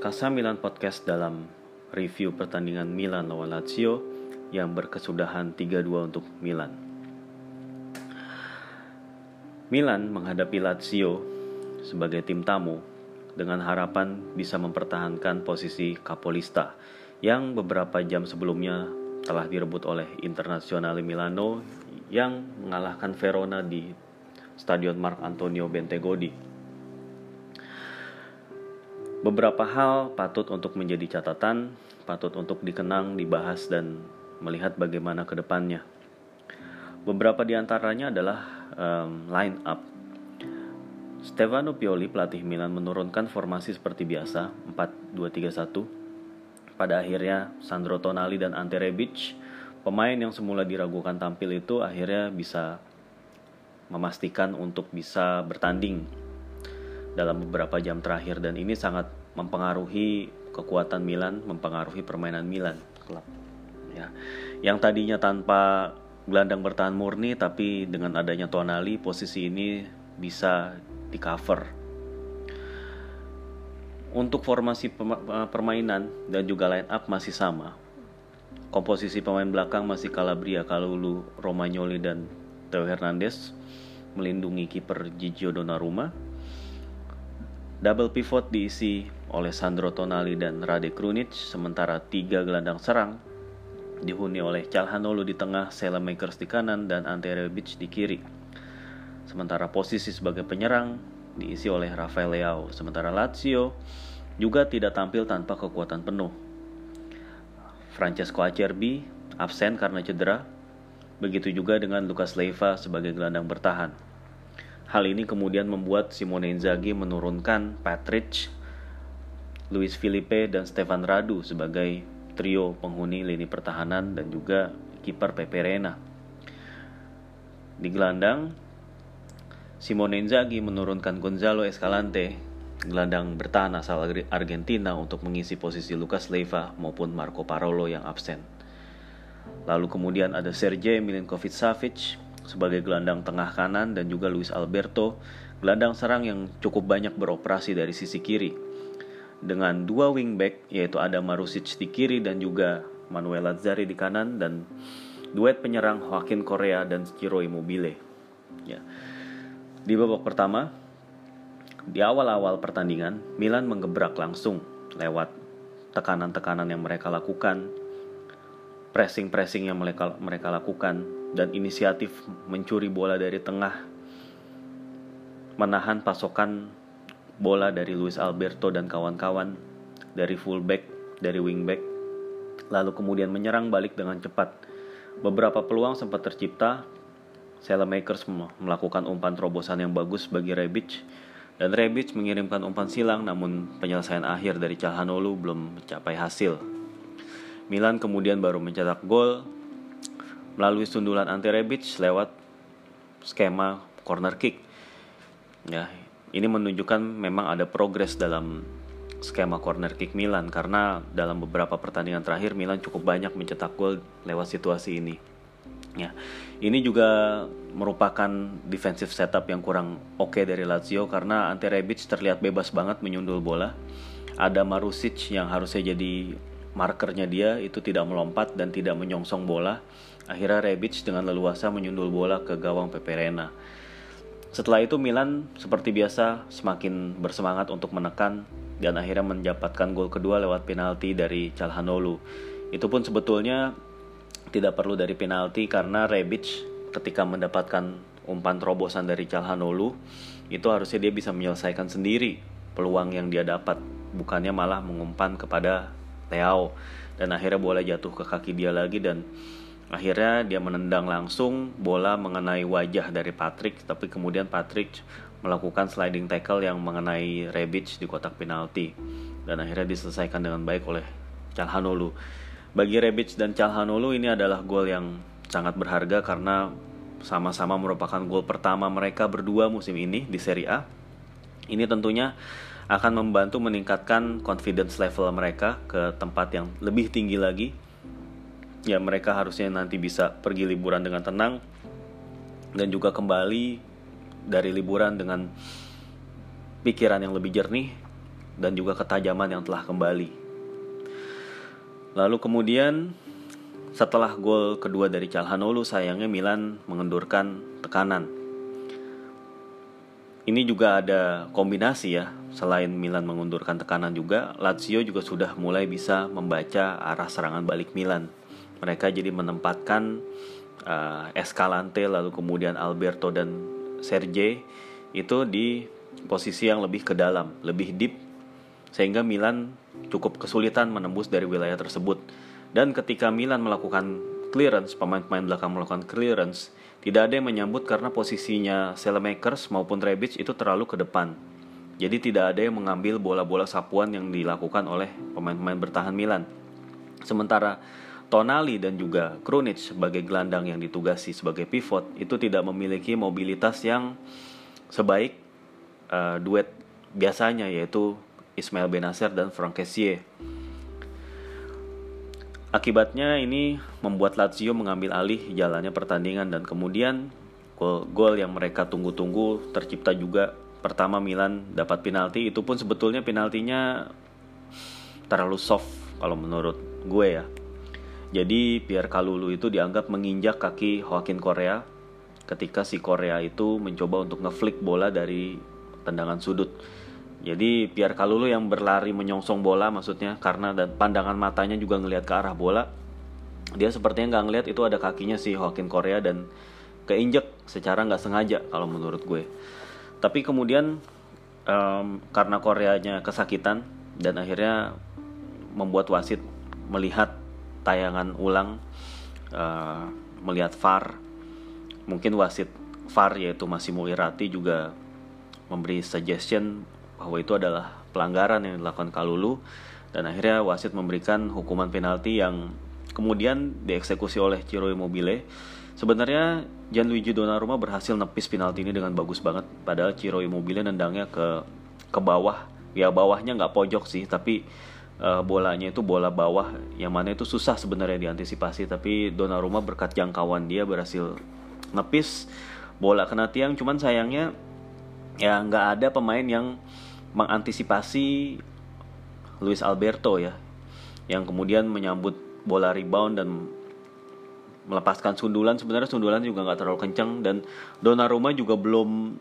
Kasa Milan Podcast dalam review pertandingan Milan lawan Lazio yang berkesudahan 3-2 untuk Milan. Milan menghadapi Lazio sebagai tim tamu dengan harapan bisa mempertahankan posisi Capolista yang beberapa jam sebelumnya telah direbut oleh Internazionale Milano yang mengalahkan Verona di Stadion Mark Antonio Bentegodi. Beberapa hal patut untuk menjadi catatan, patut untuk dikenang, dibahas, dan melihat bagaimana ke depannya. Beberapa di antaranya adalah um, line up. Stefano Pioli, pelatih Milan, menurunkan formasi seperti biasa, 4-2-3-1. Pada akhirnya, Sandro Tonali dan Ante Rebic, pemain yang semula diragukan tampil itu akhirnya bisa memastikan untuk bisa bertanding dalam beberapa jam terakhir dan ini sangat mempengaruhi kekuatan Milan, mempengaruhi permainan Milan klub. Ya. Yang tadinya tanpa gelandang bertahan murni tapi dengan adanya Tonali posisi ini bisa di cover. Untuk formasi permainan dan juga line up masih sama. Komposisi pemain belakang masih Calabria, Kalulu, Romagnoli dan Theo Hernandez melindungi kiper Gigio Donnarumma Double pivot diisi oleh Sandro Tonali dan Rade Krunic, sementara tiga gelandang serang dihuni oleh Calhanoglu di tengah, Selemakers di kanan, dan Ante Rebic di kiri. Sementara posisi sebagai penyerang diisi oleh Rafael Leao, sementara Lazio juga tidak tampil tanpa kekuatan penuh. Francesco Acerbi absen karena cedera, begitu juga dengan Lucas Leiva sebagai gelandang bertahan. Hal ini kemudian membuat Simone Inzaghi menurunkan Patrick, Luis Felipe, dan Stefan Radu sebagai trio penghuni lini pertahanan dan juga kiper Pepe Reina. Di gelandang, Simone Inzaghi menurunkan Gonzalo Escalante, gelandang bertahan asal Argentina untuk mengisi posisi Lucas Leiva maupun Marco Parolo yang absen. Lalu kemudian ada Sergej Milinkovic-Savic sebagai gelandang tengah kanan dan juga Luis Alberto, gelandang serang yang cukup banyak beroperasi dari sisi kiri. Dengan dua wingback yaitu ada Marusic di kiri dan juga Manuel Lazzari di kanan dan duet penyerang Joaquin Korea dan Ciro Immobile. Ya. Di babak pertama, di awal-awal pertandingan, Milan menggebrak langsung lewat tekanan-tekanan yang mereka lakukan, pressing-pressing yang mereka mereka lakukan dan inisiatif mencuri bola dari tengah menahan pasokan bola dari Luis Alberto dan kawan-kawan dari fullback, dari wingback lalu kemudian menyerang balik dengan cepat. Beberapa peluang sempat tercipta. Makers melakukan umpan terobosan yang bagus bagi Rebic dan Rebic mengirimkan umpan silang namun penyelesaian akhir dari Calhanoglu belum mencapai hasil. Milan kemudian baru mencetak gol melalui sundulan anti Rebic lewat skema corner kick. Ya, ini menunjukkan memang ada progres dalam skema corner kick Milan karena dalam beberapa pertandingan terakhir Milan cukup banyak mencetak gol lewat situasi ini. Ya, ini juga merupakan defensive setup yang kurang oke okay dari Lazio karena Ante Rebic terlihat bebas banget menyundul bola. Ada Marusic yang harusnya jadi markernya dia itu tidak melompat dan tidak menyongsong bola. Akhirnya Rebic dengan leluasa menyundul bola ke gawang Peperena. Setelah itu Milan seperti biasa semakin bersemangat untuk menekan dan akhirnya mendapatkan gol kedua lewat penalti dari Calhanoglu. Itu pun sebetulnya tidak perlu dari penalti karena Rebic ketika mendapatkan umpan terobosan dari Calhanoglu itu harusnya dia bisa menyelesaikan sendiri peluang yang dia dapat bukannya malah mengumpan kepada Leao dan akhirnya bola jatuh ke kaki dia lagi dan akhirnya dia menendang langsung bola mengenai wajah dari Patrick tapi kemudian Patrick melakukan sliding tackle yang mengenai Rebic di kotak penalti dan akhirnya diselesaikan dengan baik oleh Calhanoglu. Bagi Rebic dan Calhanoglu ini adalah gol yang sangat berharga karena sama-sama merupakan gol pertama mereka berdua musim ini di Serie A. Ini tentunya akan membantu meningkatkan confidence level mereka ke tempat yang lebih tinggi lagi. Ya, mereka harusnya nanti bisa pergi liburan dengan tenang dan juga kembali dari liburan dengan pikiran yang lebih jernih dan juga ketajaman yang telah kembali. Lalu kemudian setelah gol kedua dari Calhanoglu sayangnya Milan mengendurkan tekanan. Ini juga ada kombinasi ya, selain Milan mengundurkan tekanan juga, Lazio juga sudah mulai bisa membaca arah serangan balik Milan. Mereka jadi menempatkan uh, Escalante lalu kemudian Alberto dan Serge itu di posisi yang lebih ke dalam, lebih deep sehingga Milan cukup kesulitan menembus dari wilayah tersebut. Dan ketika Milan melakukan clearance, pemain-pemain belakang melakukan clearance, tidak ada yang menyambut karena posisinya Selemakers maupun Rebic itu terlalu ke depan. Jadi tidak ada yang mengambil bola-bola sapuan yang dilakukan oleh pemain-pemain bertahan Milan. Sementara Tonali dan juga Krunic sebagai gelandang yang ditugasi sebagai pivot itu tidak memiliki mobilitas yang sebaik uh, duet biasanya yaitu Ismail Benacer dan Frank Kessie. Akibatnya ini membuat Lazio mengambil alih jalannya pertandingan dan kemudian gol-gol yang mereka tunggu-tunggu tercipta juga. Pertama Milan dapat penalti, itu pun sebetulnya penaltinya terlalu soft kalau menurut gue ya. Jadi Pierre Kalulu itu dianggap menginjak kaki Joaquin Korea ketika si Korea itu mencoba untuk ngeflick bola dari tendangan sudut. Jadi Pierre Kalulu yang berlari menyongsong bola maksudnya karena dan pandangan matanya juga ngelihat ke arah bola. Dia sepertinya nggak ngelihat itu ada kakinya si Joaquin Korea dan keinjek secara nggak sengaja kalau menurut gue. Tapi kemudian um, karena Koreanya kesakitan dan akhirnya membuat wasit melihat tayangan ulang uh, melihat VAR. Mungkin wasit VAR yaitu Massimo Irati juga memberi suggestion bahwa itu adalah pelanggaran yang dilakukan Kalulu dan akhirnya wasit memberikan hukuman penalti yang kemudian dieksekusi oleh Ciro Immobile. Sebenarnya Gianluigi Donnarumma berhasil nepis penalti ini dengan bagus banget padahal Ciro Immobile nendangnya ke ke bawah. Ya bawahnya nggak pojok sih tapi uh, bolanya itu bola bawah. Yang mana itu susah sebenarnya diantisipasi. Tapi Donnarumma berkat jangkauan dia berhasil nepis bola kena tiang. Cuman sayangnya ya nggak ada pemain yang mengantisipasi Luis Alberto ya. Yang kemudian menyambut bola rebound dan melepaskan sundulan. Sebenarnya sundulan juga nggak terlalu kencang dan Donnarumma juga belum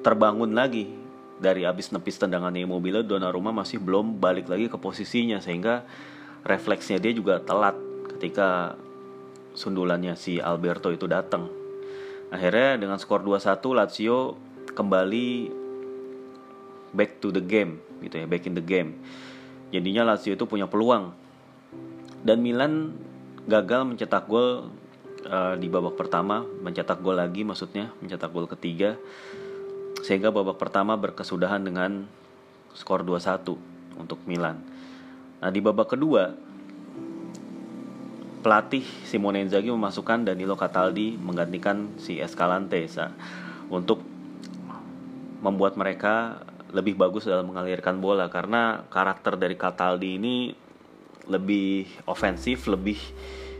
terbangun lagi dari abis nepis tendangan Immobile Donnarumma masih belum balik lagi ke posisinya sehingga refleksnya dia juga telat ketika sundulannya si Alberto itu datang. Akhirnya dengan skor 2-1 Lazio kembali back to the game gitu ya back in the game. Jadinya Lazio itu punya peluang. Dan Milan gagal mencetak gol uh, di babak pertama mencetak gol lagi maksudnya mencetak gol ketiga sehingga babak pertama berkesudahan dengan skor 2-1 untuk Milan. Nah di babak kedua pelatih Simone Inzaghi memasukkan Danilo Cataldi menggantikan si Escalante untuk membuat mereka lebih bagus dalam mengalirkan bola. Karena karakter dari Cataldi ini lebih ofensif, lebih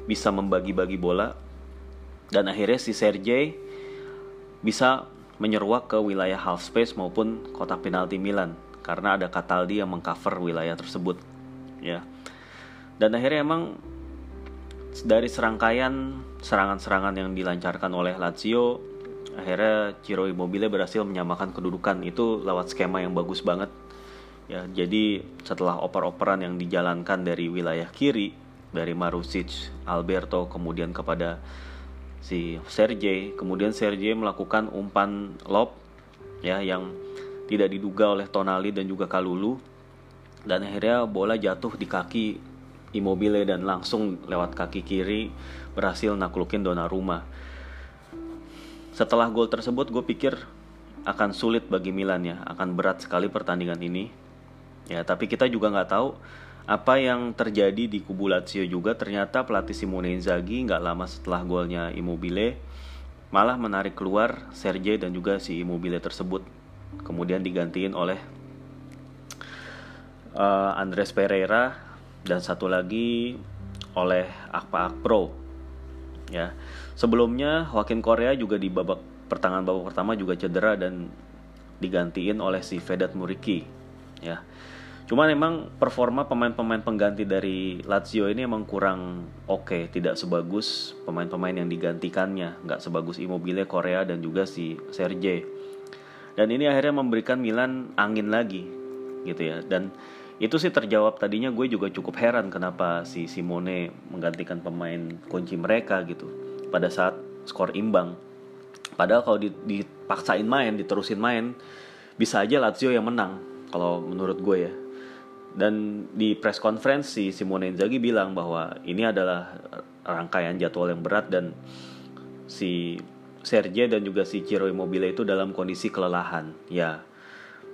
bisa membagi-bagi bola. Dan akhirnya si Sergei bisa menyeruak ke wilayah half space maupun kotak penalti Milan karena ada Cataldi yang mengcover wilayah tersebut ya. Dan akhirnya emang dari serangkaian serangan-serangan yang dilancarkan oleh Lazio akhirnya Ciro Immobile berhasil menyamakan kedudukan itu lewat skema yang bagus banget ya jadi setelah oper-operan yang dijalankan dari wilayah kiri dari Marusic, Alberto kemudian kepada si Sergei. Kemudian Sergei melakukan umpan lob ya yang tidak diduga oleh Tonali dan juga Kalulu. Dan akhirnya bola jatuh di kaki Immobile dan langsung lewat kaki kiri berhasil naklukin Donnarumma. Setelah gol tersebut gue pikir akan sulit bagi Milan ya, akan berat sekali pertandingan ini. Ya, tapi kita juga nggak tahu apa yang terjadi di kubu Lazio juga ternyata pelatih Simone Inzaghi nggak lama setelah golnya Immobile malah menarik keluar Sergei dan juga si Immobile tersebut. Kemudian digantiin oleh uh, Andres Pereira dan satu lagi oleh Akpa Akpro. Ya sebelumnya Joaquin Korea juga di babak pertengahan babak pertama juga cedera dan digantiin oleh si Vedat Muriki. Ya Cuma memang performa pemain-pemain pengganti dari Lazio ini emang kurang oke, okay. tidak sebagus pemain-pemain yang digantikannya, nggak sebagus Immobile Korea dan juga si Sergei. Dan ini akhirnya memberikan Milan angin lagi, gitu ya. Dan itu sih terjawab tadinya gue juga cukup heran kenapa si Simone menggantikan pemain kunci mereka gitu pada saat skor imbang. Padahal kalau dipaksain main, diterusin main, bisa aja Lazio yang menang kalau menurut gue ya dan di press conference si Simone Inzaghi bilang bahwa ini adalah rangkaian jadwal yang berat dan si Sergei dan juga si Ciro Immobile itu dalam kondisi kelelahan. Ya,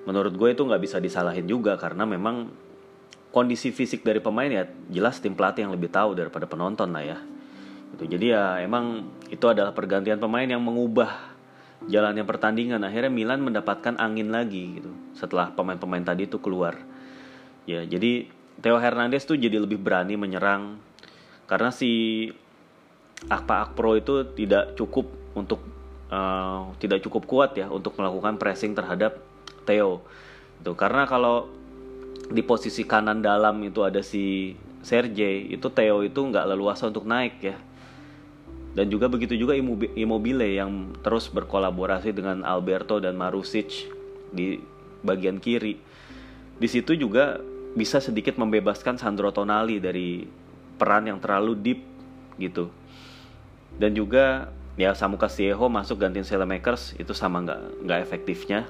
menurut gue itu nggak bisa disalahin juga karena memang kondisi fisik dari pemain ya jelas tim pelatih yang lebih tahu daripada penonton lah ya. Gitu. Jadi ya emang itu adalah pergantian pemain yang mengubah jalannya pertandingan. Akhirnya Milan mendapatkan angin lagi gitu setelah pemain-pemain tadi itu keluar Ya, jadi Theo Hernandez tuh jadi lebih berani menyerang karena si Akpa Akpro itu tidak cukup untuk uh, tidak cukup kuat ya untuk melakukan pressing terhadap Theo. Itu karena kalau di posisi kanan dalam itu ada si Sergei, itu Theo itu nggak leluasa untuk naik ya. Dan juga begitu juga Immobile yang terus berkolaborasi dengan Alberto dan Marusic di bagian kiri. Di situ juga bisa sedikit membebaskan Sandro Tonali dari peran yang terlalu deep gitu. Dan juga ya Samu Castillejo masuk gantiin Selemakers itu sama nggak nggak efektifnya.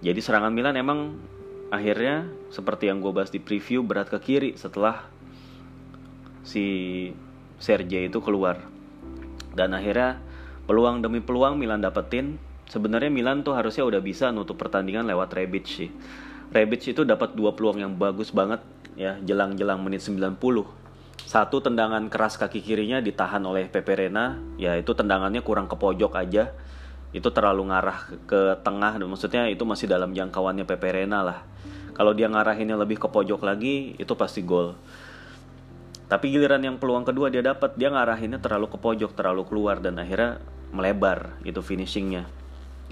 Jadi serangan Milan emang akhirnya seperti yang gue bahas di preview berat ke kiri setelah si Sergei itu keluar. Dan akhirnya peluang demi peluang Milan dapetin. Sebenarnya Milan tuh harusnya udah bisa nutup pertandingan lewat Rebic sih Rebic itu dapat dua peluang yang bagus banget ya jelang-jelang menit 90 satu tendangan keras kaki kirinya ditahan oleh Pepe Reina ya itu tendangannya kurang ke pojok aja. Itu terlalu ngarah ke tengah maksudnya itu masih dalam jangkauannya Pepe Reina lah. Kalau dia ngarahinnya lebih ke pojok lagi itu pasti gol. Tapi giliran yang peluang kedua dia dapat dia ngarahinnya terlalu ke pojok terlalu keluar dan akhirnya melebar itu finishingnya.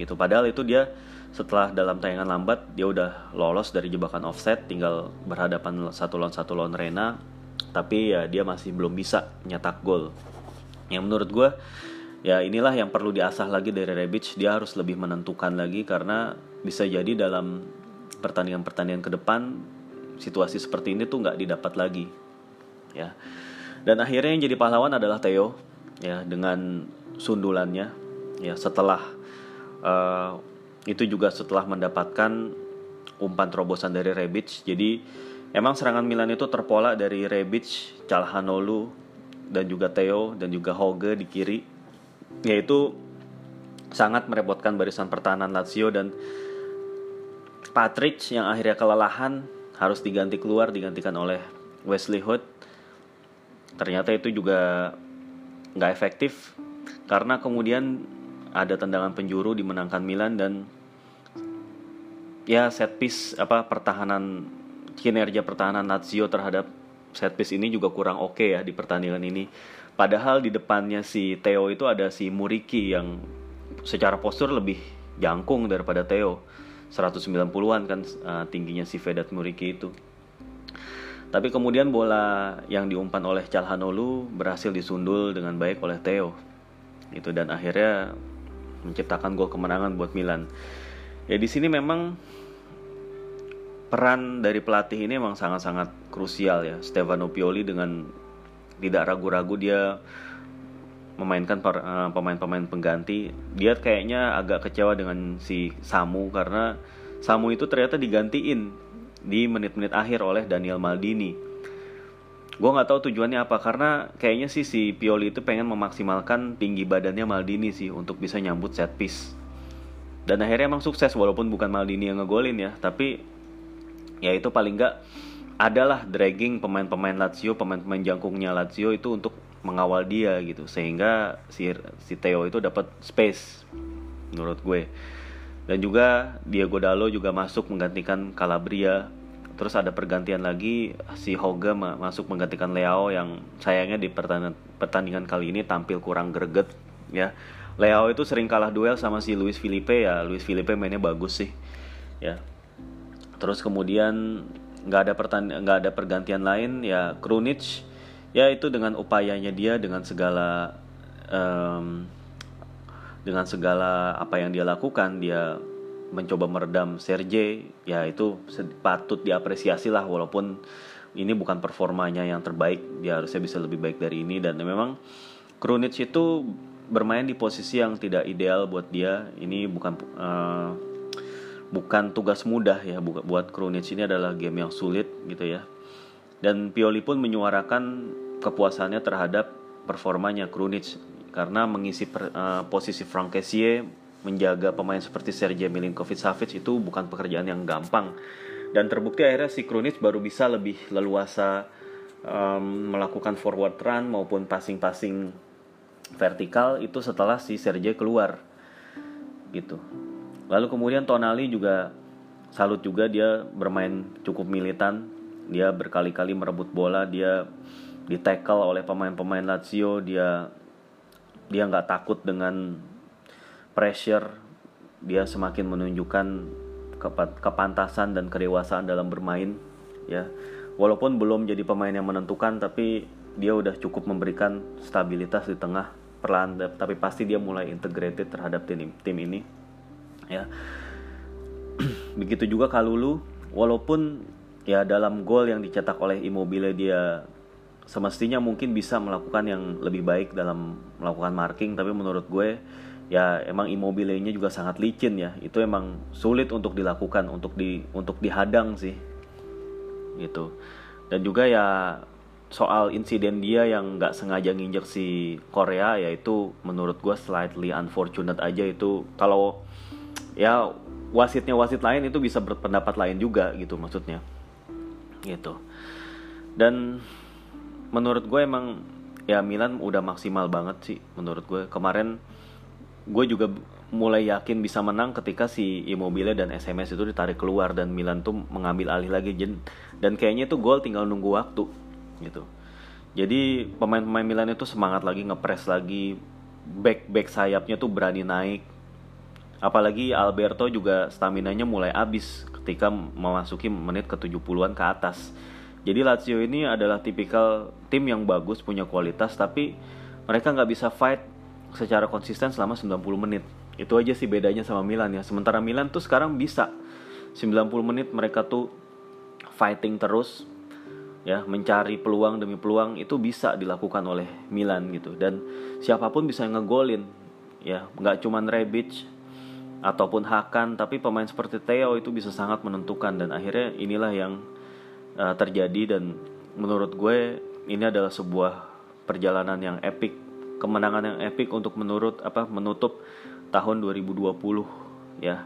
Gitu padahal itu dia setelah dalam tayangan lambat dia udah lolos dari jebakan offset tinggal berhadapan satu lawan satu lawan Rena tapi ya dia masih belum bisa nyetak gol. Yang menurut gue ya inilah yang perlu diasah lagi dari Rebic. Dia harus lebih menentukan lagi karena bisa jadi dalam pertandingan-pertandingan ke depan situasi seperti ini tuh nggak didapat lagi. Ya. Dan akhirnya yang jadi pahlawan adalah Theo ya dengan sundulannya. Ya setelah uh, itu juga setelah mendapatkan umpan terobosan dari Rebic. Jadi emang serangan Milan itu terpola dari Rebic, Calhanoglu dan juga Theo dan juga Hoge di kiri. Yaitu sangat merepotkan barisan pertahanan Lazio dan Patrick yang akhirnya kelelahan harus diganti keluar digantikan oleh Wesley Hood. Ternyata itu juga nggak efektif karena kemudian ada tendangan penjuru dimenangkan Milan dan ya set piece apa pertahanan kinerja pertahanan Lazio terhadap set piece ini juga kurang oke okay ya di pertandingan ini. Padahal di depannya si Theo itu ada si Muriki yang secara postur lebih jangkung daripada Theo. 190-an kan uh, tingginya si Vedat Muriki itu. Tapi kemudian bola yang diumpan oleh Calhanoglu berhasil disundul dengan baik oleh Theo. Itu dan akhirnya menciptakan gol kemenangan buat Milan. Ya di sini memang peran dari pelatih ini memang sangat-sangat krusial ya. Stefano Pioli dengan tidak ragu-ragu dia memainkan eh, pemain-pemain pengganti. Dia kayaknya agak kecewa dengan si Samu karena Samu itu ternyata digantiin di menit-menit akhir oleh Daniel Maldini gue nggak tahu tujuannya apa karena kayaknya sih si Pioli itu pengen memaksimalkan tinggi badannya Maldini sih untuk bisa nyambut set piece dan akhirnya emang sukses walaupun bukan Maldini yang ngegolin ya. Tapi ya itu paling nggak adalah dragging pemain-pemain Lazio pemain-pemain jangkungnya Lazio itu untuk mengawal dia gitu. Sehingga si si Theo itu dapat space menurut gue. Dan juga Diego Dalo juga masuk menggantikan Calabria. Terus ada pergantian lagi si Hoga masuk menggantikan Leo yang sayangnya di pertandingan, pertandingan kali ini tampil kurang greget ya. Leo itu sering kalah duel sama si Luis Felipe ya. Luis Felipe mainnya bagus sih. Ya. terus kemudian nggak ada pertandingan nggak ada pergantian lain ya Krunic ya itu dengan upayanya dia dengan segala um, dengan segala apa yang dia lakukan dia mencoba meredam Sergei ya itu patut diapresiasi lah walaupun ini bukan performanya yang terbaik dia harusnya bisa lebih baik dari ini dan memang Krunic itu bermain di posisi yang tidak ideal buat dia. Ini bukan uh, bukan tugas mudah ya buat Krunic ini adalah game yang sulit gitu ya. Dan Pioli pun menyuarakan kepuasannya terhadap performanya Krunic karena mengisi per, uh, posisi Frank menjaga pemain seperti Sergej Milinkovic Savic itu bukan pekerjaan yang gampang. Dan terbukti akhirnya si Krunic baru bisa lebih leluasa um, melakukan forward run maupun passing-passing vertikal itu setelah si Sergej keluar gitu Lalu kemudian Tonali juga salut juga dia bermain cukup militan. Dia berkali-kali merebut bola, dia di tackle oleh pemain-pemain Lazio, dia dia nggak takut dengan pressure, dia semakin menunjukkan kepantasan dan kedewasaan dalam bermain ya. Walaupun belum jadi pemain yang menentukan tapi dia udah cukup memberikan stabilitas di tengah perlahan tapi pasti dia mulai integrated terhadap tim tim ini ya. Begitu juga Kalulu walaupun ya dalam gol yang dicetak oleh Immobile dia semestinya mungkin bisa melakukan yang lebih baik dalam melakukan marking tapi menurut gue ya emang Immobile-nya juga sangat licin ya. Itu emang sulit untuk dilakukan untuk di untuk dihadang sih gitu. Dan juga ya soal insiden dia yang nggak sengaja nginjek si Korea yaitu menurut gue slightly unfortunate aja itu. Kalau ya wasitnya wasit lain itu bisa berpendapat lain juga gitu maksudnya. Gitu. Dan menurut gue emang ya Milan udah maksimal banget sih menurut gue kemarin gue juga mulai yakin bisa menang ketika si Immobile dan SMS itu ditarik keluar dan Milan tuh mengambil alih lagi. Dan kayaknya itu gol tinggal nunggu waktu gitu jadi pemain-pemain Milan itu semangat lagi ngepres lagi back back sayapnya tuh berani naik Apalagi Alberto juga staminanya mulai habis ketika memasuki menit ke 70-an ke atas. Jadi Lazio ini adalah tipikal tim yang bagus, punya kualitas, tapi mereka nggak bisa fight secara konsisten selama 90 menit. Itu aja sih bedanya sama Milan ya. Sementara Milan tuh sekarang bisa 90 menit mereka tuh fighting terus ya mencari peluang demi peluang itu bisa dilakukan oleh Milan gitu. Dan siapa pun bisa ngegolin ya nggak cuman Rebic ataupun Hakan tapi pemain seperti Theo itu bisa sangat menentukan. Dan akhirnya inilah yang uh, terjadi. Dan menurut gue ini adalah sebuah perjalanan yang epic kemenangan yang epic untuk menurut apa menutup tahun 2020 ya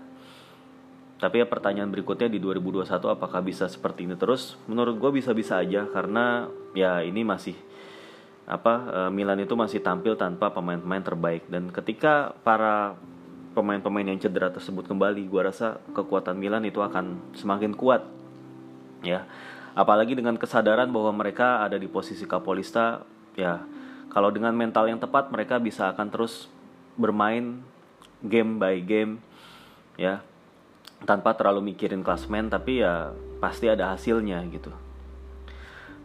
tapi ya pertanyaan berikutnya di 2021 apakah bisa seperti ini terus? Menurut gue bisa-bisa aja karena ya ini masih apa eh, Milan itu masih tampil tanpa pemain-pemain terbaik. Dan ketika para pemain-pemain yang cedera tersebut kembali, gue rasa kekuatan Milan itu akan semakin kuat. Ya, apalagi dengan kesadaran bahwa mereka ada di posisi Kapolista, ya. Kalau dengan mental yang tepat mereka bisa akan terus bermain game by game, ya tanpa terlalu mikirin klasmen, tapi ya pasti ada hasilnya gitu.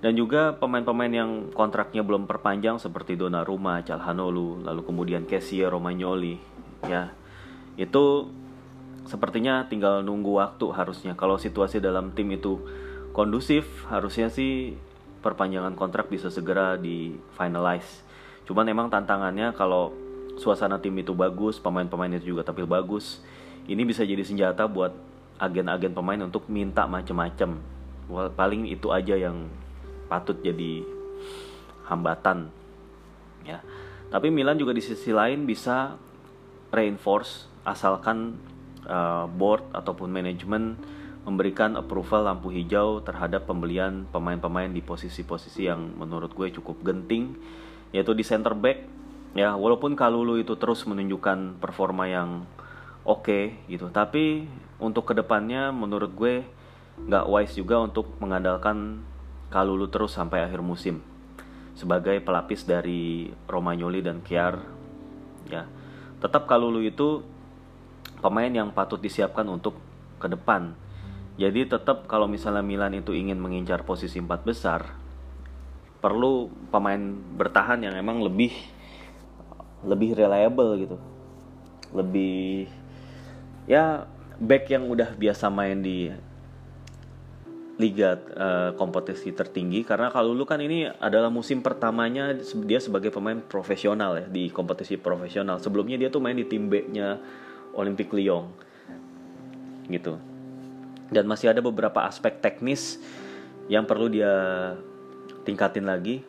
Dan juga pemain-pemain yang kontraknya belum perpanjang seperti Donnarumma, Calhanoglu, lalu kemudian Kessie, Romagnoli, ya. Itu sepertinya tinggal nunggu waktu harusnya. Kalau situasi dalam tim itu kondusif harusnya sih perpanjangan kontrak bisa segera di finalize. Cuman emang tantangannya kalau suasana tim itu bagus pemain-pemain itu juga tampil bagus ini bisa jadi senjata buat agen-agen pemain untuk minta macem-macem. Paling itu aja yang patut jadi hambatan ya. Tapi Milan juga di sisi lain bisa reinforce asalkan uh, board ataupun manajemen memberikan approval lampu hijau terhadap pembelian pemain-pemain di posisi-posisi yang menurut gue cukup genting yaitu di center back ya. Walaupun Kalulu itu terus menunjukkan performa yang oke okay, gitu. Tapi untuk ke depannya menurut gue nggak wise juga untuk mengandalkan Kalulu terus sampai akhir musim. Sebagai pelapis dari Romagnoli dan Kiar ya. Tetap Kalulu itu pemain yang patut disiapkan untuk ke depan. Jadi tetap kalau misalnya Milan itu ingin mengincar posisi empat besar, perlu pemain bertahan yang emang lebih lebih reliable gitu. Lebih ya back yang udah biasa main di liga uh, kompetisi tertinggi karena kalau lu kan ini adalah musim pertamanya dia sebagai pemain profesional ya di kompetisi profesional. Sebelumnya dia tuh main di tim B-nya Olympique Lyon. Gitu. Dan masih ada beberapa aspek teknis yang perlu dia tingkatin lagi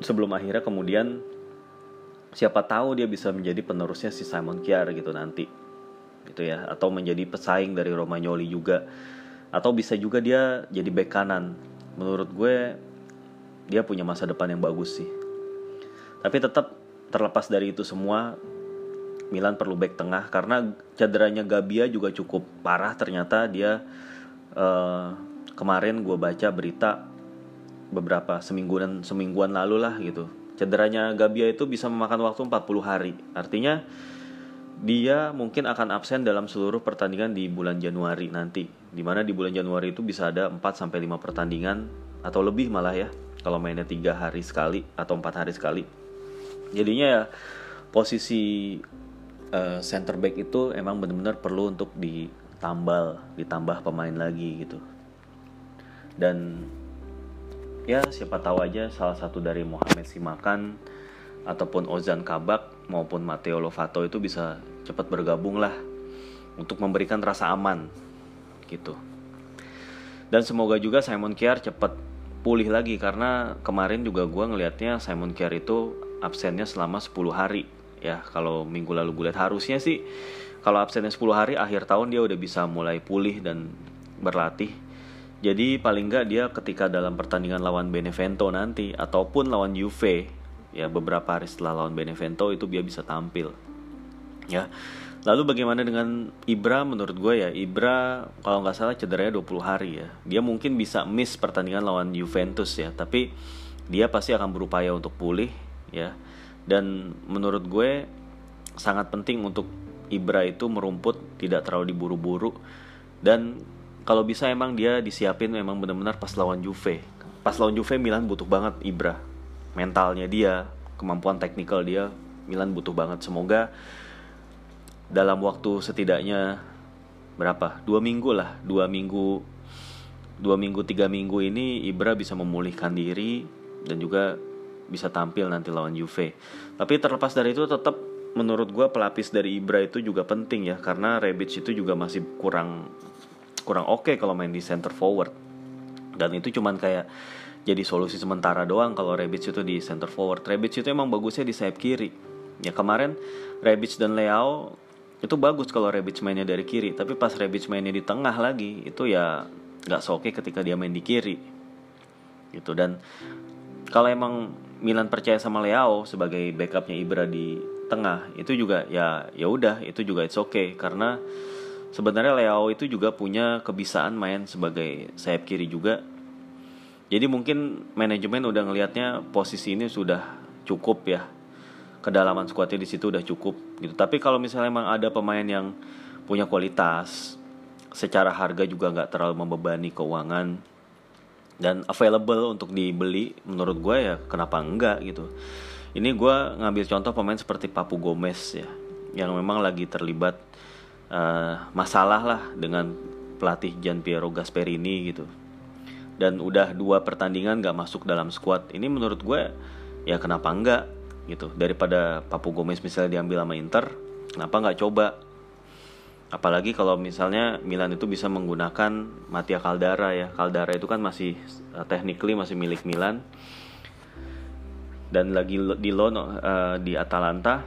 sebelum akhirnya kemudian siapa tahu dia bisa menjadi penerusnya si Simon Kjaer gitu nanti gitu ya. Atau menjadi pesaing dari Romagnoli juga. Atau bisa juga dia jadi back kanan. Menurut gue dia punya masa depan yang bagus sih. Tapi tetap terlepas dari itu semua Milan perlu back tengah. Karena cederanya Gabia juga cukup parah ternyata. Dia uh, kemarin gue baca berita beberapa semingguan semingguan lalu lah gitu. Cederanya Gabia itu bisa memakan waktu 40 hari. Artinya dia mungkin akan absen dalam seluruh pertandingan di bulan Januari nanti. Di mana di bulan Januari itu bisa ada 4 sampai 5 pertandingan atau lebih malah ya kalau mainnya tiga hari sekali atau empat hari sekali. Jadinya ya posisi uh, center back itu emang benar-benar perlu untuk ditambal, ditambah pemain lagi gitu. Dan ya siapa tahu aja salah satu dari Mohamed Simakan ataupun Ozan Kabak maupun Matteo Lovato itu bisa cepat bergabung lah untuk memberikan rasa aman gitu. Dan semoga juga Simon Kier cepat pulih lagi karena kemarin juga gue ngelihatnya Simon Kier itu absennya selama 10 hari ya kalau minggu lalu gue lihat harusnya sih kalau absennya 10 hari akhir tahun dia udah bisa mulai pulih dan berlatih jadi paling nggak dia ketika dalam pertandingan lawan Benevento nanti ataupun lawan Juve ya beberapa hari setelah lawan Benevento itu dia bisa tampil. Ya lalu bagaimana dengan Ibra menurut gue ya? Ibra kalau nggak salah cederanya 20 hari ya. Dia mungkin bisa miss pertandingan lawan Juventus ya tapi dia pasti akan berupaya untuk pulih ya. Dan menurut gue sangat penting untuk Ibra itu merumput tidak terlalu diburu-buru. Dan kalau bisa emang dia disiapin memang benar-benar pas lawan Juve. Pas lawan Juve Milan butuh banget Ibra mentalnya dia kemampuan teknikal dia Milan butuh banget. Semoga dalam waktu setidaknya berapa? Dua minggu lah dua minggu dua minggu tiga minggu ini Ibra bisa memulihkan diri dan juga bisa tampil nanti lawan Juve. Tapi terlepas dari itu tetap menurut gue pelapis dari Ibra itu juga penting ya karena Rebic itu juga masih kurang kurang oke okay kalau main di center forward. Dan itu cuman kayak jadi solusi sementara doang kalau Rebic itu di center forward. Rebic itu emang bagusnya di sayap kiri. Ya kemarin Rebic dan Leao itu bagus kalau Rebic mainnya dari kiri tapi pas Rebic mainnya di tengah lagi itu ya nggak soke ketika dia main di kiri. Gitu dan kalau emang Milan percaya sama Leao sebagai backupnya Ibra di tengah itu juga ya ya udah itu juga it's okay. Karena sebenarnya Leao itu juga punya kebisaan main sebagai sayap kiri juga jadi mungkin manajemen udah ngelihatnya posisi ini sudah cukup ya kedalaman skuadnya di situ udah cukup gitu. Tapi kalau misalnya emang ada pemain yang punya kualitas, secara harga juga nggak terlalu membebani keuangan dan available untuk dibeli, menurut gue ya kenapa enggak gitu. Ini gue ngambil contoh pemain seperti Papu Gomez ya, yang memang lagi terlibat uh, masalah lah dengan pelatih Gian Piero Gasperini gitu. Dan udah dua pertandingan gak masuk dalam squad. Ini menurut gue ya kenapa enggak gitu. Daripada Papu Gomez misalnya diambil sama Inter kenapa nggak coba? Apalagi kalau misalnya Milan itu bisa menggunakan Mattia Caldara ya. Caldara itu kan masih uh, technically masih milik Milan. Dan lagi di loan uh, di Atalanta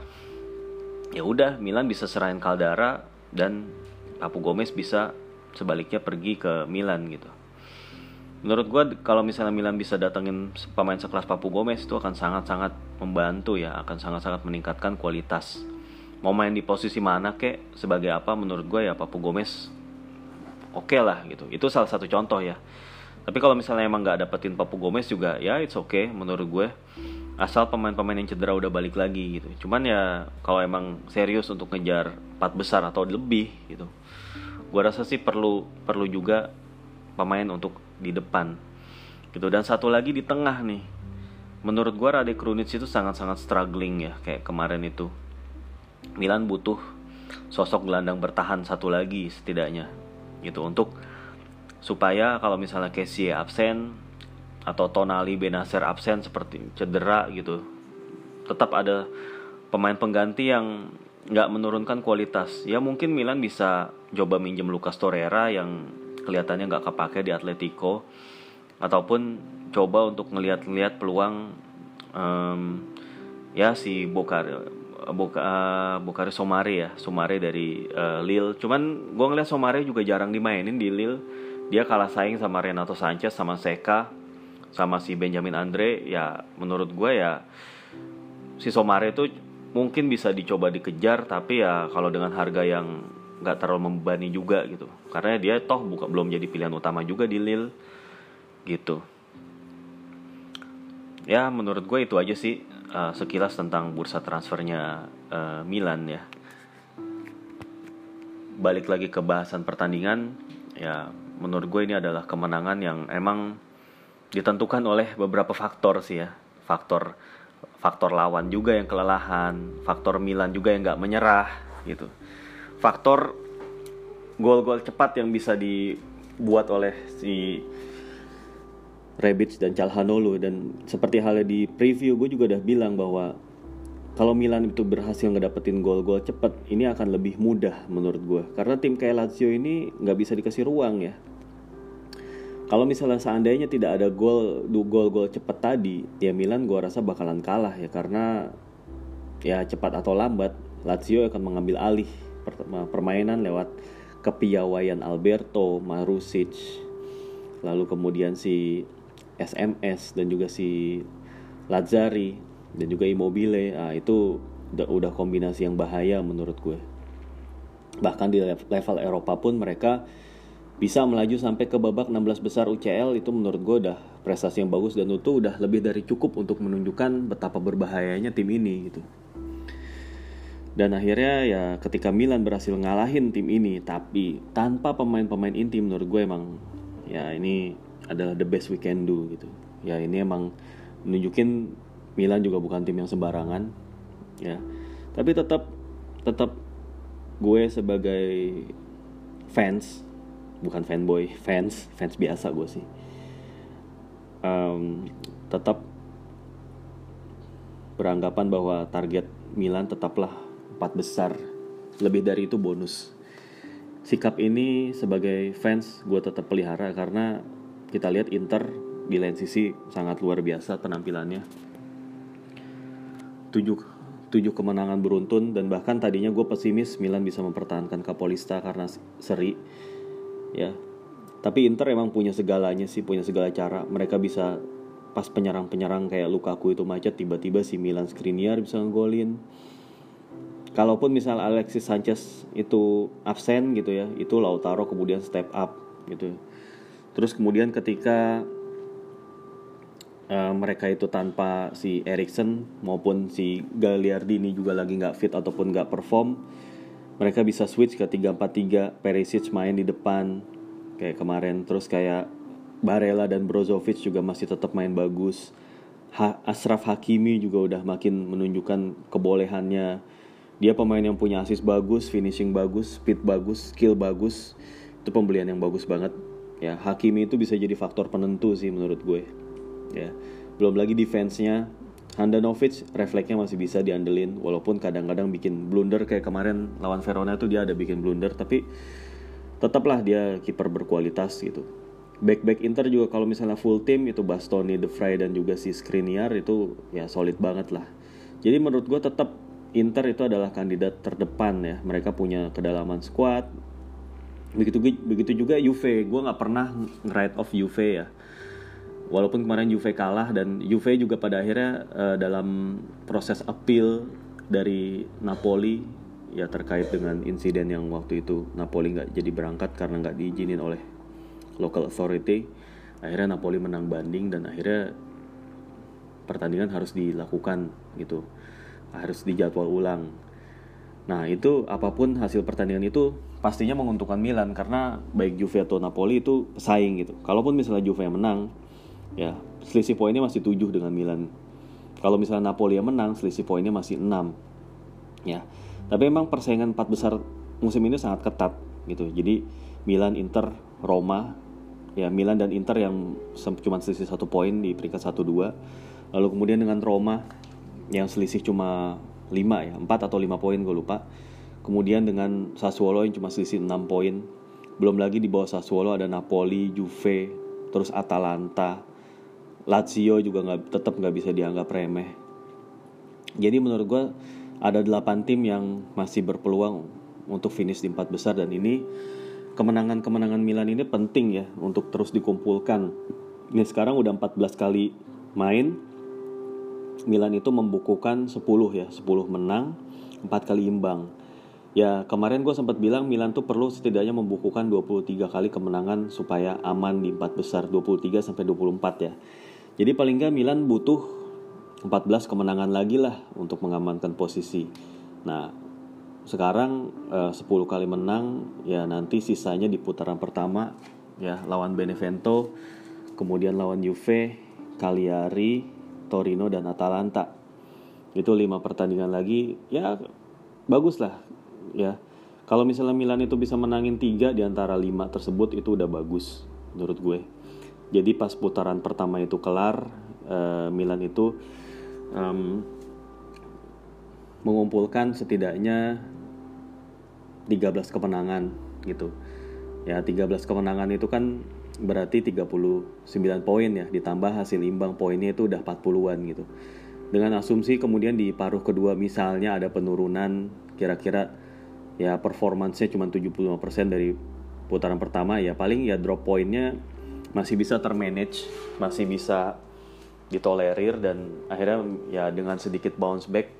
ya udah Milan bisa serahin Caldara dan Papu Gomez bisa sebaliknya pergi ke Milan gitu menurut gue kalau misalnya Milan bisa datengin pemain sekelas Papu Gomez itu akan sangat-sangat membantu ya akan sangat-sangat meningkatkan kualitas. Mau main di posisi mana kek sebagai apa menurut gue ya Papu Gomez oke okay lah gitu. Itu salah satu contoh ya. Tapi kalau misalnya emang nggak dapetin Papu Gomez juga ya it's okay menurut gue asal pemain-pemain yang cedera udah balik lagi gitu. Cuman ya kalau emang serius untuk ngejar empat besar atau lebih gitu gua rasa sih perlu perlu juga pemain untuk di depan. Gitu. Dan satu lagi di tengah nih. Menurut gua Rade Krunic itu sangat-sangat struggling ya kayak kemarin itu. Milan butuh sosok gelandang bertahan satu lagi setidaknya gitu. Untuk supaya kalau misalnya Kessie absen atau Tonali Benacer absen seperti cedera gitu tetap ada pemain pengganti yang nggak menurunkan kualitas. Ya mungkin Milan bisa coba minjem Lucas Torreira yang kelihatannya nggak kepake di Atletico ataupun coba untuk ngelihat-ngelihat peluang um, ya si Bokar Boka, uh, Somare ya Somare dari uh, Lille. Cuman gue ngeliat Somare juga jarang dimainin di Lille. Dia kalah saing sama Renato Sanchez sama Seka sama si Benjamin Andre. Ya menurut gue ya si Somare itu mungkin bisa dicoba dikejar tapi ya kalau dengan harga yang nggak terlalu membebani juga gitu. Karena dia toh buka belum jadi pilihan utama juga di Lille gitu. Ya menurut gue itu aja sih uh, sekilas tentang bursa transfernya uh, Milan ya. Balik lagi ke bahasan pertandingan ya menurut gue ini adalah kemenangan yang emang ditentukan oleh beberapa faktor sih ya. Faktor faktor lawan juga yang kelelahan, faktor Milan juga yang nggak menyerah gitu. Faktor gol-gol cepat yang bisa dibuat oleh si Rebic dan Calhanoglu. Dan seperti halnya di preview gue juga udah bilang bahwa kalau Milan itu berhasil ngedapetin gol-gol cepat ini akan lebih mudah menurut gue karena tim kayak Lazio ini nggak bisa dikasih ruang ya. Kalau misalnya seandainya tidak ada gol gol-gol cepat tadi, ya Milan gue rasa bakalan kalah ya. Karena ya cepat atau lambat Lazio akan mengambil alih permainan lewat kepiawaian Alberto, Marusic, lalu kemudian si SMS dan juga si Lazzari dan juga Immobile. Nah, itu udah, udah kombinasi yang bahaya menurut gue. Bahkan di level Eropa pun mereka bisa melaju sampai ke babak 16 besar UCL itu menurut gue udah prestasi yang bagus dan itu udah lebih dari cukup untuk menunjukkan betapa berbahayanya tim ini gitu. Dan akhirnya ya ketika Milan berhasil ngalahin tim ini tapi tanpa pemain-pemain inti menurut gue emang ya ini adalah the best we can do gitu. Ya ini emang menunjukin Milan juga bukan tim yang sembarangan ya. Tapi tetap tetap gue sebagai fans bukan fanboy fans fans biasa gue sih um, tetap beranggapan bahwa target Milan tetaplah empat besar. Lebih dari itu bonus. Sikap ini sebagai fans gue tetap pelihara karena kita lihat Inter di lain sisi sangat luar biasa penampilannya. Tujuh tujuh kemenangan beruntun dan bahkan tadinya gue pesimis Milan bisa mempertahankan Kapolista karena seri ya. Tapi Inter emang punya segalanya sih punya segala cara. Mereka bisa pas penyerang-penyerang kayak Lukaku itu macet tiba-tiba si Milan Skriniar bisa ngegolin kalaupun misal Alexis Sanchez itu absen gitu ya itu Lautaro kemudian step up gitu. Terus kemudian ketika uh, mereka itu tanpa si Erikson maupun si Gagliardini juga lagi nggak fit ataupun nggak perform mereka bisa switch ke 3-4-3 Perisic main di depan kayak kemarin. Terus kayak Barella dan Brozovic juga masih tetap main bagus. Ha Ashraf Hakimi juga udah makin menunjukkan kebolehannya dia pemain yang punya asis bagus finishing bagus speed bagus skill bagus. Itu pembelian yang bagus banget. Ya Hakimi itu bisa jadi faktor penentu sih menurut gue. Ya belum lagi defense-nya. Handanovic refleksnya masih bisa diandelin walaupun kadang-kadang bikin blunder. Kayak kemarin lawan Verona itu dia ada bikin blunder tapi tetaplah dia kiper berkualitas gitu. Back-back Inter juga kalau misalnya full team itu Bastoni, De Vrij dan juga si Skriniar itu ya solid banget lah. Jadi menurut gue tetap Inter itu adalah kandidat terdepan ya. Mereka punya kedalaman squad. Begitu begitu juga Juve. Gue nggak pernah nge-write off Juve ya walaupun kemarin Juve kalah dan Juve juga pada akhirnya uh, dalam proses appeal dari Napoli ya terkait dengan insiden yang waktu itu Napoli nggak jadi berangkat karena nggak diizinin oleh local authority akhirnya Napoli menang banding dan akhirnya pertandingan harus dilakukan gitu harus dijadwal ulang nah itu apa pun hasil pertandingan itu pastinya menguntungkan Milan karena baik Juve atau Napoli itu pesaing gitu. Kalaupun misalnya Juve yang menang, ya selisih poinnya masih 7 dengan Milan. Kalau misalnya Napoli yang menang, selisih poinnya masih 6. Ya. Tapi emang persaingan empat besar musim ini sangat ketat gitu. Jadi Milan, Inter, Roma, ya Milan dan Inter yang cuma selisih satu poin di peringkat 1-2. Lalu kemudian dengan Roma yang selisih cuma 5 ya, 4 atau 5 poin gue lupa. Kemudian dengan Sassuolo yang cuma selisih 6 poin. Belum lagi di bawah Sassuolo ada Napoli, Juve, terus Atalanta, Lazio juga nggak tetap nggak bisa dianggap remeh. Jadi menurut gue ada 8 tim yang masih berpeluang untuk finish di empat besar dan ini kemenangan-kemenangan Milan ini penting ya untuk terus dikumpulkan. Ini sekarang udah 14 kali main. Milan itu membukukan 10 ya, 10 menang, 4 kali imbang. Ya kemarin gue sempat bilang Milan tuh perlu setidaknya membukukan 23 kali kemenangan supaya aman di empat besar 23 sampai 24 ya. Jadi paling nggak Milan butuh 14 kemenangan lagi lah untuk mengamankan posisi. Nah sekarang eh, 10 kali menang ya nanti sisanya di putaran pertama ya lawan Benevento, kemudian lawan Juve, Cagliari, Torino dan Atalanta. Itu lima pertandingan lagi ya bagus lah ya. Kalau misalnya Milan itu bisa menangin tiga di antara lima tersebut itu udah bagus menurut gue. Jadi pas putaran pertama itu kelar uh, Milan itu um, mengumpulkan setidaknya 13 kemenangan gitu. Ya 13 kemenangan itu kan berarti 39 poin ya ditambah hasil imbang poinnya itu udah 40-an gitu. Dengan asumsi kemudian di paruh kedua misalnya ada penurunan kira-kira ya performancenya cuma 75% dari putaran pertama ya paling ya drop pointnya masih bisa termanage masih bisa ditolerir dan akhirnya ya dengan sedikit bounce back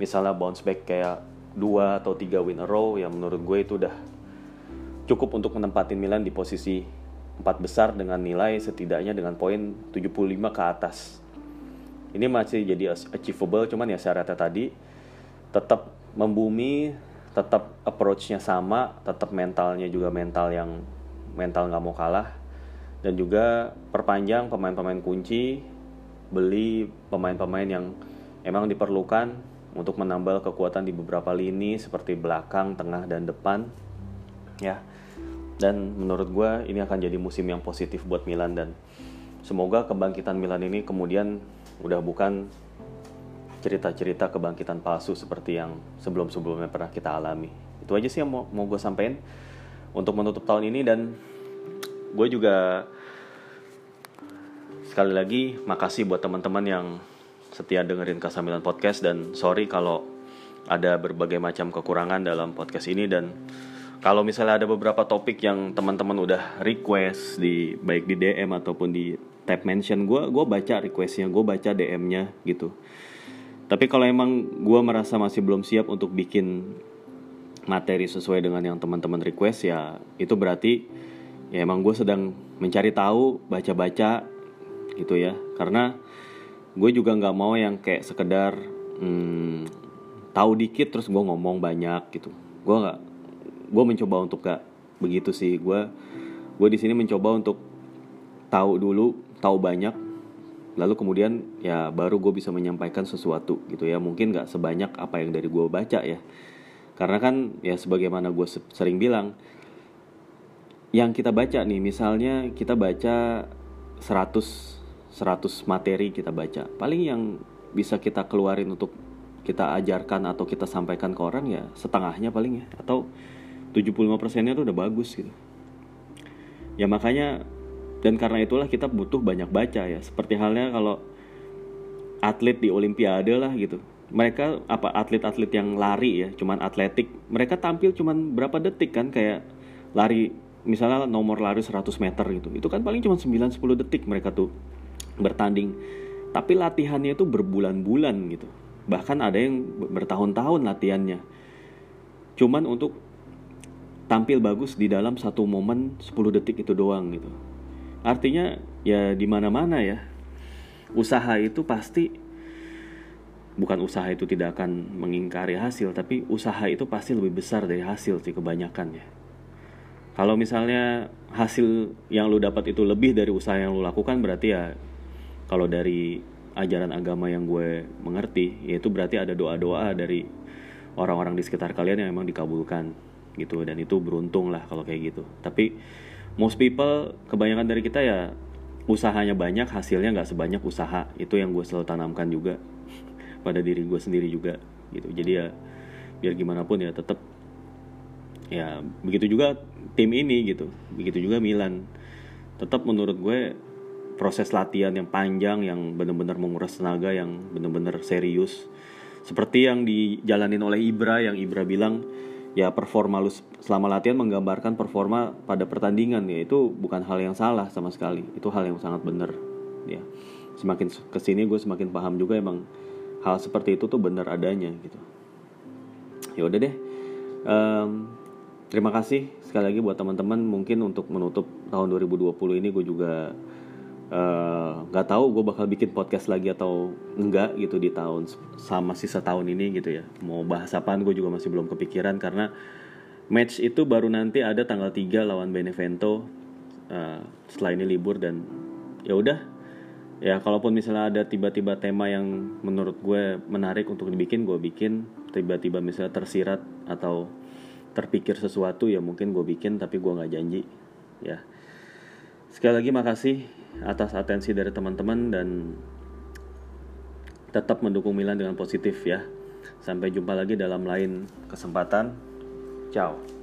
misalnya bounce back kayak dua atau tiga win a row ya menurut gue itu udah cukup untuk menempatin Milan di posisi empat besar dengan nilai setidaknya dengan poin 75 ke atas ini masih jadi achievable cuman ya syaratnya tadi tetap membumi tetap approach-nya sama, tetap mentalnya juga mental yang mental nggak mau kalah dan juga perpanjang pemain-pemain kunci, beli pemain-pemain yang emang diperlukan untuk menambal kekuatan di beberapa lini seperti belakang, tengah dan depan. Ya. Dan menurut gue ini akan jadi musim yang positif buat Milan dan semoga kebangkitan Milan ini kemudian udah bukan cerita-cerita kebangkitan palsu seperti yang sebelum-sebelumnya pernah kita alami. Itu aja sih yang mau, mau gue sampein untuk menutup tahun ini dan gue juga sekali lagi makasih buat teman-teman yang setia dengerin Kasamilan Podcast dan sorry kalau ada berbagai macam kekurangan dalam podcast ini dan kalau misalnya ada beberapa topik yang teman-teman udah request di baik di DM ataupun di tab mention gue gue baca requestnya gue baca DM-nya gitu. Tapi kalau emang gue merasa masih belum siap untuk bikin materi sesuai dengan yang teman-teman request ya itu berarti ya emang gue sedang mencari tahu baca-baca gitu ya. Karena gue juga nggak mau yang kayak sekedar hmm, tahu dikit terus gue ngomong banyak gitu. Gue nggak gue mencoba untuk gak begitu sih. Gue gue di sini mencoba untuk tahu dulu tahu banyak. Lalu kemudian ya baru gue bisa menyampaikan sesuatu gitu ya. Mungkin nggak sebanyak apa yang dari gue baca ya. Karena kan ya sebagaimana gue sering bilang yang kita baca nih misalnya kita baca 100 100 materi kita baca. Paling yang bisa kita keluarin untuk kita ajarkan atau kita sampaikan ke orang ya setengahnya paling ya. Atau 75 persennya tuh udah bagus gitu. Ya makanya dan karena itulah kita butuh banyak baca ya. Seperti halnya kalau atlet di olimpiade lah gitu. Mereka apa atlet-atlet yang lari ya cuman atletik mereka tampil cuman berapa detik kan? Kayak lari misalnya nomor lari 100 meter gitu. Itu kan paling cuma 9-10 detik mereka tuh bertanding. Tapi latihannya itu berbulan-bulan gitu. Bahkan ada yang bertahun-tahun latihannya. Cuman untuk tampil bagus di dalam satu momen 10 detik itu doang gitu Artinya ya di mana-mana ya. Usaha itu pasti bukan usaha itu tidak akan mengingkari hasil, tapi usaha itu pasti lebih besar dari hasil sih kebanyakan ya. kalau misalnya hasil yang lu dapat itu lebih dari usaha yang lu lakukan berarti ya kalau dari ajaran agama yang gue mengerti yaitu berarti ada doa-doa dari orang-orang di sekitar kalian yang memang dikabulkan gitu. Dan itu beruntung lah kalau kayak gitu. Tapi most people kebanyakan dari kita ya usahanya banyak hasilnya nggak sebanyak usaha. Itu yang gue selalu tanamkan juga pada diri gue sendiri juga gitu. Jadi ya biar gimana pun ya tetap ya begitu juga tim ini gitu. Begitu juga Milan. Tetap menurut gue proses latihan yang panjang yang benar-benar menguras tenaga yang benar-benar serius. Seperti yang dijalanin oleh Ibra yang Ibra bilang ya performa lu selama latihan menggambarkan performa pada pertandingan ya. Itu bukan hal yang salah sama sekali. Itu hal yang sangat benar ya. Semakin ke sini gue semakin paham juga emang hal seperti itu tuh benar adanya gitu. Ya udah deh. Um, terima kasih sekali lagi buat teman-teman. Mungkin untuk menutup tahun 2020 ini gue juga nggak uh, tahu gue bakal bikin podcast lagi atau enggak gitu di tahun sama sisa tahun ini gitu ya. Mau bahas apaan gue juga masih belum kepikiran karena match itu baru nanti ada tanggal 3 lawan Benevento uh, setelah ini libur dan ya udah. Ya kalaupun misalnya ada tiba-tiba tema yang menurut gue menarik untuk dibikin gue bikin. Tiba-tiba misalnya tersirat atau terpikir sesuatu ya mungkin gue bikin tapi gue nggak janji ya. Sekali lagi makasih atas atensi dari teman-teman dan tetap mendukung Milan dengan positif ya. Sampai jumpa lagi dalam lain kesempatan. Ciao